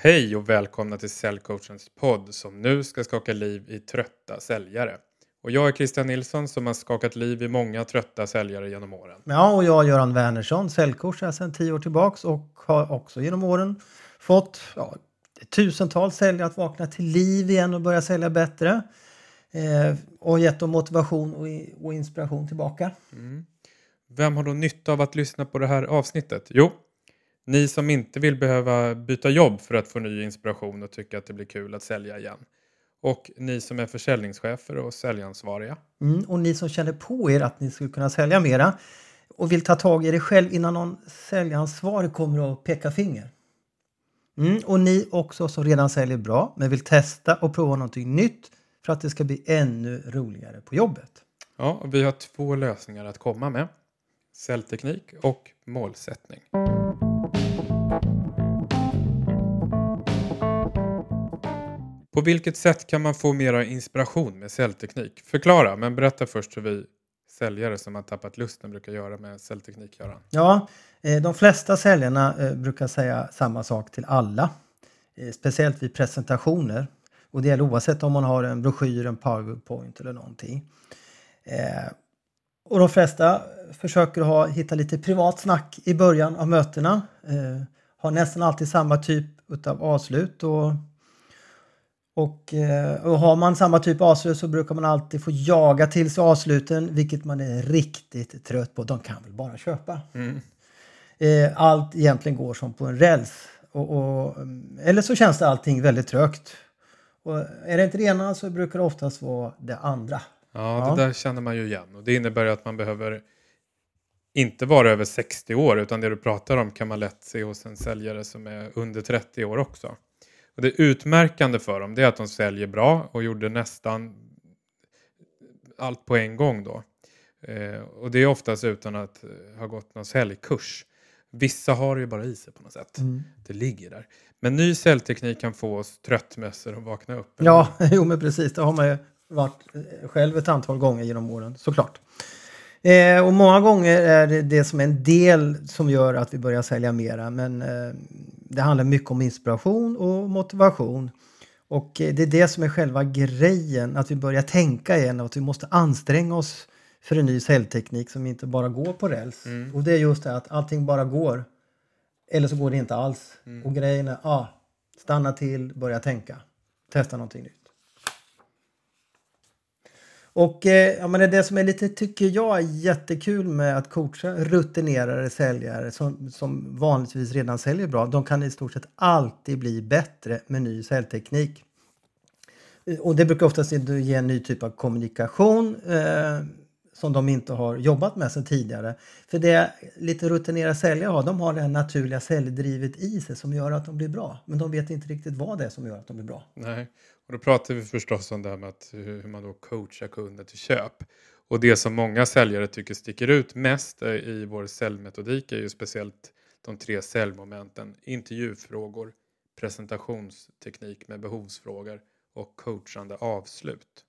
Hej och välkomna till Säljcoachens podd som nu ska skaka liv i trötta säljare. Och jag är Christian Nilsson som har skakat liv i många trötta säljare genom åren. Ja, och jag är Göran Wernersson, säljcoach här sedan tio år tillbaks och har också genom åren fått ja, tusentals säljare att vakna till liv igen och börja sälja bättre. Eh, och gett dem motivation och, och inspiration tillbaka. Mm. Vem har då nytta av att lyssna på det här avsnittet? Jo, ni som inte vill behöva byta jobb för att få ny inspiration och tycka att det blir kul att sälja igen. Och ni som är försäljningschefer och säljansvariga. Mm, och ni som känner på er att ni skulle kunna sälja mera och vill ta tag i det själv innan någon säljansvarig kommer att peka finger. Mm, och ni också som redan säljer bra men vill testa och prova någonting nytt för att det ska bli ännu roligare på jobbet. Ja, och vi har två lösningar att komma med. Säljteknik och målsättning. På vilket sätt kan man få mera inspiration med säljteknik? Förklara, men berätta först hur vi säljare som har tappat lusten brukar göra med säljteknik, Göran. Ja, eh, de flesta säljarna eh, brukar säga samma sak till alla. Eh, speciellt vid presentationer. Och det gäller oavsett om man har en broschyr, en powerpoint eller någonting. Och de flesta försöker ha, hitta lite privat snack i början av mötena. Har nästan alltid samma typ av avslut och och, eh, och har man samma typ av avslut så brukar man alltid få jaga till sig avsluten, vilket man är riktigt trött på. De kan väl bara köpa. Mm. Eh, allt egentligen går som på en räls. Och, och, eller så känns det allting väldigt trögt. Och är det inte det ena så brukar det oftast vara det andra. Ja, ja. det där känner man ju igen. Och det innebär att man behöver inte vara över 60 år, utan det du pratar om kan man lätt se hos en säljare som är under 30 år också. Och det utmärkande för dem det är att de säljer bra och gjorde nästan allt på en gång då. Eh, och det är oftast utan att ha gått någon säljkurs. Vissa har det ju bara i sig på något sätt. Mm. Det ligger där. Men ny säljteknik kan få oss tröttmössor att vakna upp. Ja, jo men precis. Det har man ju varit eh, själv ett antal gånger genom åren, såklart. Eh, och många gånger är det det som är en del som gör att vi börjar sälja mera. Men eh, det handlar mycket om inspiration och motivation. Och eh, det är det som är själva grejen, att vi börjar tänka igen och att vi måste anstränga oss för en ny säljteknik som inte bara går på räls. Mm. Och det är just det att allting bara går. Eller så går det inte alls. Mm. Och grejen är, ah, stanna till, börja tänka. Testa någonting nytt. Och eh, ja, men det som är lite, tycker jag, jättekul med att coacha rutinerade säljare som, som vanligtvis redan säljer bra. De kan i stort sett alltid bli bättre med ny säljteknik. Eh, och det brukar oftast ge en ny typ av kommunikation eh, som de inte har jobbat med sedan tidigare. För det lite rutinerade säljare har, de har det här naturliga säljdrivet i sig som gör att de blir bra. Men de vet inte riktigt vad det är som gör att de blir bra. Nej, och då pratar vi förstås om det här med att, hur man då coachar kunder till köp. Och det som många säljare tycker sticker ut mest i vår säljmetodik är ju speciellt de tre säljmomenten. Intervjufrågor, presentationsteknik med behovsfrågor och coachande avslut.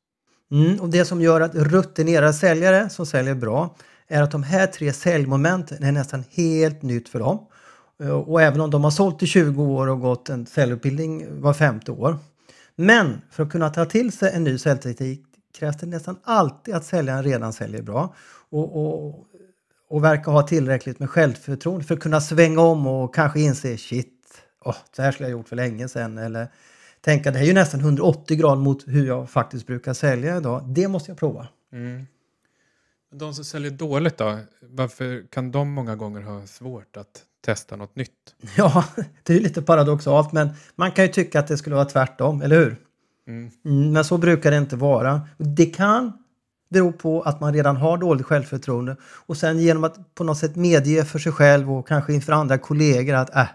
Mm, och det som gör att rutinerade säljare som säljer bra är att de här tre säljmomenten är nästan helt nytt för dem. Eh, och även om de har sålt i 20 år och gått en säljutbildning var femte år men för att kunna ta till sig en ny säljteknik krävs det nästan alltid att säljaren redan säljer bra och, och, och verkar ha tillräckligt med självförtroende för att kunna svänga om och kanske inse shit, oh, så här skulle jag gjort för länge sedan eller tänka det här är ju nästan 180 grader mot hur jag faktiskt brukar sälja idag. Det måste jag prova. Mm. De som säljer dåligt då, varför kan de många gånger ha svårt att testa något nytt. Ja, det är lite paradoxalt men man kan ju tycka att det skulle vara tvärtom, eller hur? Mm. mm. men så brukar det inte vara. Det kan bero på att man redan har dåligt självförtroende och sen genom att på något sätt medge för sig själv och kanske inför andra kollegor att äh,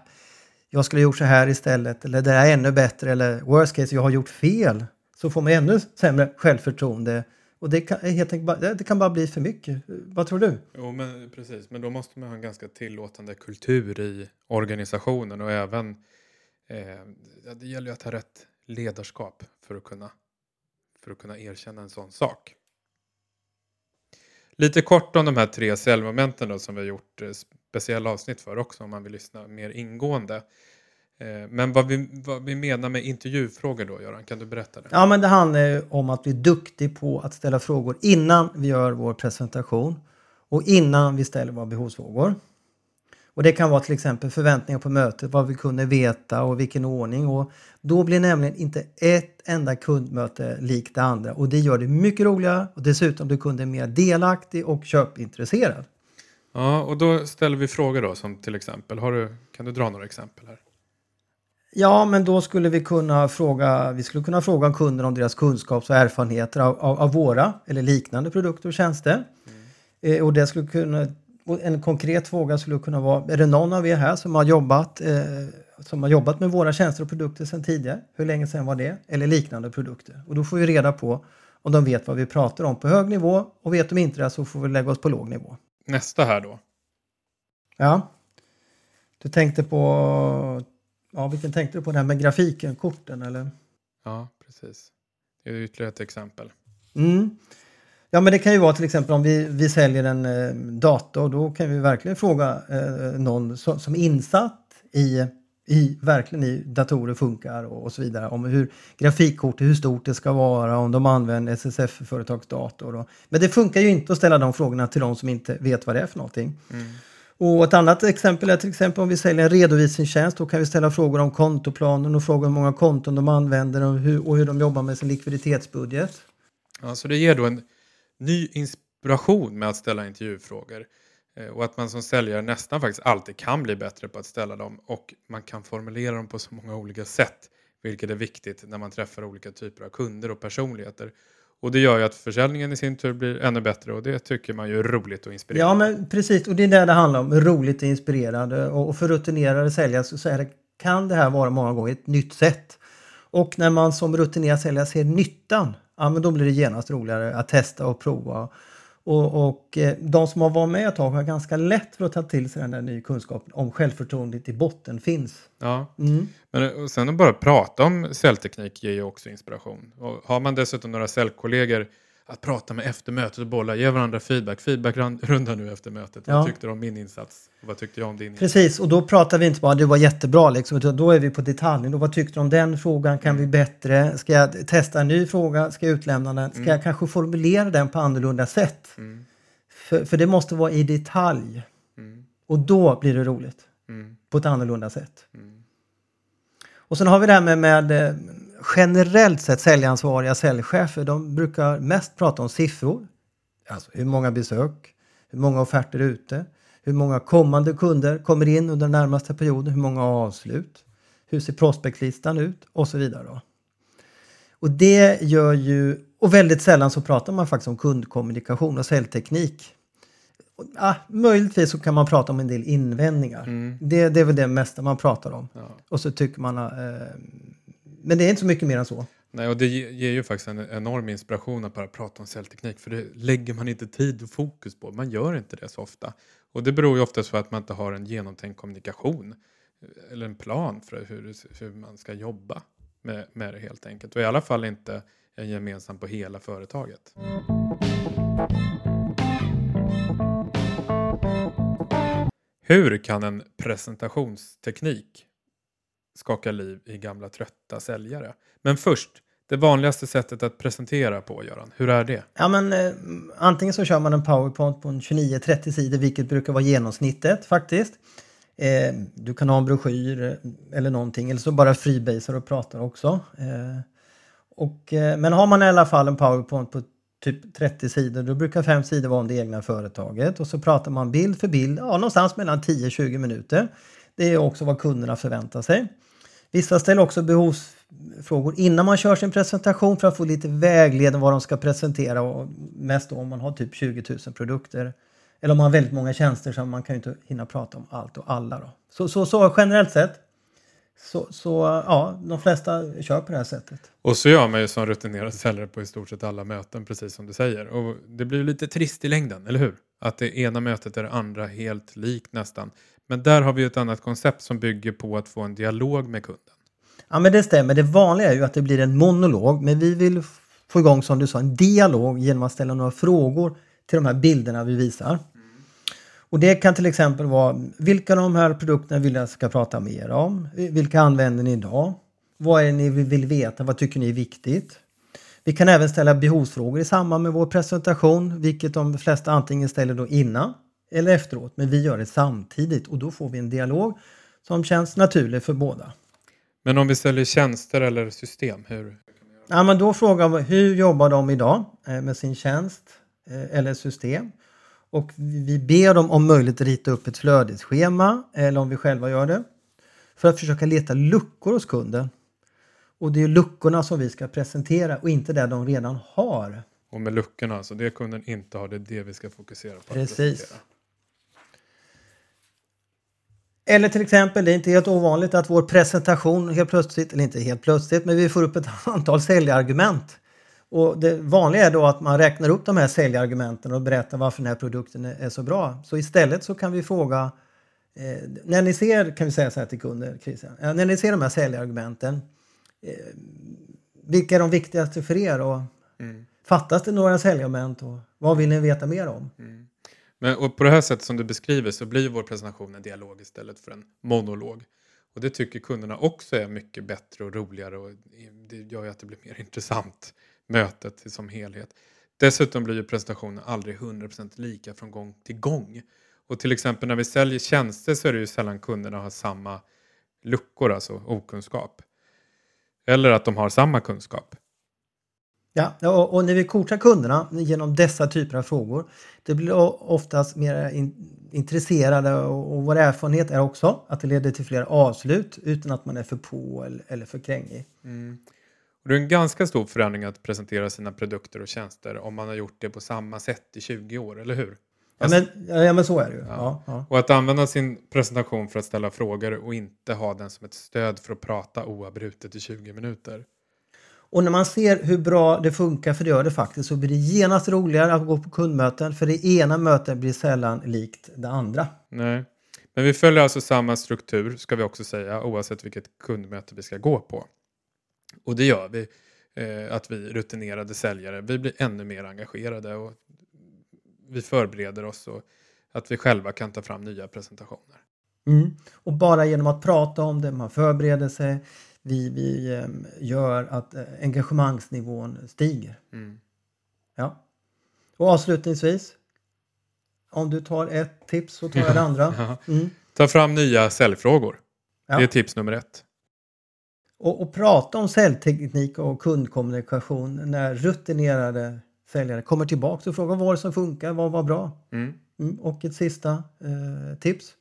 jag skulle ha gjort så här istället eller det är ännu bättre eller worst case, jag har gjort fel. Så får man ännu sämre självförtroende och det kan, helt enkelt bara, det kan bara bli för mycket. Vad tror du? Jo, men precis. Men då måste man ha en ganska tillåtande kultur i organisationen och även eh, det gäller ju att ha rätt ledarskap för att kunna, för att kunna erkänna en sån sak. Lite kort om de här tre säljmomenten då, som vi har gjort eh, speciella avsnitt för också om man vill lyssna mer ingående. Eh, Men vad vi, vad vi menar med intervjufrågor då, Göran, kan du berätta det? Ja, men det handlar om att bli duktig på att ställa frågor innan vi gör vår presentation och innan vi ställer våra behovsfrågor. Och det kan vara till exempel förväntningar på mötet, vad vi kunde veta och vilken ordning. Och då blir nämligen inte ett enda kundmöte likt det andra och det gör det mycket roligare och dessutom blir kunden mer delaktig och köpintresserad. Ja, och då ställer vi frågor då, som till exempel, har du, kan du dra några exempel här? Ja, men då skulle vi kunna fråga, vi skulle kunna fråga kunden om deras kunskaps och erfarenheter av, av, av våra eller liknande produkter och tjänster. Eh, och det skulle kunna, en konkret fråga skulle kunna vara, är det någon av er här som har jobbat, eh, som har jobbat med våra tjänster och produkter sedan tidigare? Hur länge sedan var det? Eller liknande produkter. Och då får vi reda på om de vet vad vi pratar om på hög nivå och vet de inte det så får vi lägga oss på låg nivå. Nästa här då. Ja. Du tänkte på, ja vilken tänkte du på? Den här med grafiken, korten eller? Ja, precis. Det är ytterligare ett exempel. Mm. Ja, men det kan ju vara till exempel om vi, vi säljer en eh, dator. Då kan vi verkligen fråga eh, någon som, som är insatt i, i, verkligen i datorer funkar och, och så vidare. Om hur grafikkortet, hur stort det ska vara, om de använder SSF-företagsdator. Men det funkar ju inte att ställa de frågorna till de som inte vet vad det är för någonting. Och ett annat exempel är till exempel om vi säljer en redovisningstjänst. Då kan vi ställa frågor om kontoplanen och fråga hur många konton de använder och hur, och hur de jobbar med sin likviditetsbudget. Ja, så det ger då en ny inspiration med att ställa intervjufrågor. Eh, och att man som säljare nästan faktiskt alltid kan bli bättre på att ställa dem. Och man kan formulera dem på så många olika sätt. Vilket är viktigt när man träffar olika typer av kunder och personligheter. Och det gör ju att försäljningen i sin tur blir ännu bättre. Och det tycker man ju är roligt och inspirerande. Ja, men precis. Och det är det det handlar om. Roligt och inspirerande. Och för rutinerade säljare så så är det, kan det här vara många gånger ett nytt sätt. Och när man som rutinerad säljare ser nyttan, ja, men då blir det genast roligare att testa och prova. Och, och eh, de som har varit med ett tag har ganska lätt för att ta till sig den där nya kunskapen om självförtroendet i botten finns. Ja. Mm. Men och sen att bara prata om säljteknik ger ju också inspiration. Och har man dessutom några säljkollegor att prata med efter mötet och bolla, ge varandra feedback. Feedbackrunda nu efter mötet. Ja. Vad tyckte du om min insats? Och vad tyckte jag om din insats? Precis, och då pratar vi inte bara det var jättebra, liksom, utan då är vi på detaljen. Vad tyckte du om den frågan? Kan vi bättre? Ska jag testa en ny fråga? Ska jag utlämna den? Ska jag kanske formulera den på annorlunda sätt? Mm. För, för det måste vara i detalj. Mm. Och då blir det roligt. Mm. På ett annorlunda sätt. Mm. Och sen har vi det här med, med eh, generellt sett säljansvariga säljchefer. De brukar mest prata om siffror. Alltså hur många besök, hur många offerter ute, hur många kommande kunder kommer in under den närmaste perioden, hur många avslut, hur ser prospektlistan ut och så vidare. Och det gör ju, och väldigt sällan så pratar man faktiskt om kundkommunikation och säljteknik. Och, ah, möjligtvis så kan man prata om en del invändningar. Mm. Det, det är väl det mesta man pratar om. Ja. Och så tycker man... Eh, men det är inte så mycket mer än så. Nej, och det ger ju faktiskt en enorm inspiration att bara prata om säljteknik. För det lägger man inte tid och fokus på. Man gör inte det så ofta. Och det beror ju oftast på att man inte har en genomtänkt kommunikation. Eller en plan för hur, hur man ska jobba med, med det helt enkelt. Och i alla fall inte en gemensam på hela företaget. Hur kan en presentationsteknik skaka liv i gamla trötta säljare? Men först, det vanligaste sättet att presentera på, Göran. Hur är det? Ja, men, eh, antingen så kör man en powerpoint på en 29-30 sidor, vilket brukar vara genomsnittet faktiskt. Eh, du kan ha en broschyr eh, eller någonting, eller så bara freebasar och pratar också. Eh, och, eh, men har man i alla fall en powerpoint på typ 30 sidor, då brukar fem sidor vara om det egna företaget och så pratar man bild för bild, ja, någonstans mellan 10-20 minuter. Det är också vad kunderna förväntar sig. Vissa ställer också behovsfrågor innan man kör sin presentation för att få lite vägledning vad de ska presentera och mest då om man har typ 20 000 produkter. Eller om man har väldigt många tjänster så man kan ju inte hinna prata om allt och alla. Då. Så, så, så generellt sett så, så ja, de flesta kör på det här sättet. Och så gör man ju som rutinerad säljare på i stort sett alla möten, precis som du säger. Och det blir ju lite trist i längden, eller hur? Att det ena mötet är det andra helt likt nästan. Men där har vi ett annat koncept som bygger på att få en dialog med kunden. Ja men det stämmer. Det vanliga är ju att det blir en monolog men vi vill få igång som du sa en dialog genom att ställa några frågor till de här bilderna vi visar. Och det kan till exempel vara vilka av de här produkterna vill jag ska prata mer om? Vilka använder ni idag? Vad är det ni vill veta? Vad tycker ni är viktigt? Vi kan även ställa behovsfrågor i samband med vår presentation, vilket de flesta antingen ställer då innan eller efteråt, men vi gör det samtidigt och då får vi en dialog som känns naturlig för båda. Men om vi säljer tjänster eller system, hur? Ja, men då frågar vi hur jobbar de idag eh, med sin tjänst eh, eller system? Och vi ber dem om möjligt rita upp ett flödesschema eller om vi själva gör det för att försöka leta luckor hos kunden. Och det är luckorna som vi ska presentera och inte det de redan har. Och med luckorna, alltså det kunden inte har, det är det vi ska fokusera på. Precis. Eller till exempel, det är inte helt ovanligt att vår presentation helt plötsligt, eller inte helt plötsligt, men vi får upp ett antal säljargument. Och det vanliga är då att man räknar upp de här säljargumenten och berättar varför den här produkten är så bra. Så istället så kan vi fråga, eh, när ni ser, kan vi säga så här till kunder, Christian, eh, när ni ser de här säljargumenten, eh, vilka är de viktigaste för er? Och mm. Fattas det några säljargument och vad vill ni veta mer om? Mm. Men, och på det här sättet som du beskriver så blir vår presentation en dialog istället för en monolog. Och det tycker kunderna också är mycket bättre och roligare och det gör ju att det blir mer intressant mötet som helhet. Dessutom blir ju presentationen aldrig 100% lika från gång till gång. Och till exempel när vi säljer tjänster så är det ju sällan kunderna har samma luckor, alltså okunskap. Eller att de har samma kunskap. Ja, och när vi coachar kunderna genom dessa typer av frågor, det blir oftast mer in, intresserade och, och vår erfarenhet är också att det leder till fler avslut utan att man är för på eller, eller för krängig. Mm. Och det är en ganska stor förändring att presentera sina produkter och tjänster om man har gjort det på samma sätt i 20 år, eller hur? Ja men, ja, men så är det ju. Ja. Ja, och att använda sin presentation för att ställa frågor och inte ha den som ett stöd för att prata oavbrutet i 20 minuter. Och när man ser hur bra det funkar, för det gör det faktiskt, så blir det genast roligare att gå på kundmöten. För det ena mötet blir sällan likt det andra. Nej, men vi följer alltså samma struktur, ska vi också säga, oavsett vilket kundmöte vi ska gå på. Och det gör vi, eh, att vi rutinerade säljare, vi blir ännu mer engagerade och vi förbereder oss och att vi själva kan ta fram nya presentationer. Mm. Och bara genom att prata om det, man förbereder sig, vi, vi eh, gör att eh, engagemangsnivån stiger. Mm. Ja. Och avslutningsvis, om du tar ett tips så tar jag det andra. Mm. Ta fram nya säljfrågor. Ja. Det är tips nummer ett. Och, och, prata om säljteknik och kundkommunikation när rutinerade säljare kommer tillbaka och frågar vad det som funkar, vad var bra? Mm. Mm. Och ett sista eh, tips.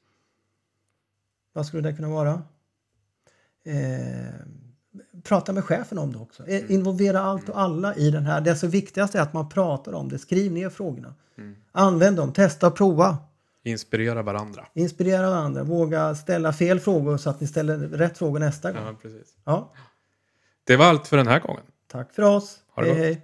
Vad skulle det kunna vara? Eh, prata med chefen om det också. Eh, mm. Involvera allt och alla i den här. Det så viktigaste är att man pratar om det. Skriv ner frågorna. Mm. Använd dem, testa och prova. Inspirera varandra. Inspirera varandra. Våga ställa fel frågor så att ni ställer rätt frågor nästa gång. Ja, precis. Ja. Det var allt för den här gången. Tack för oss. hej, hej.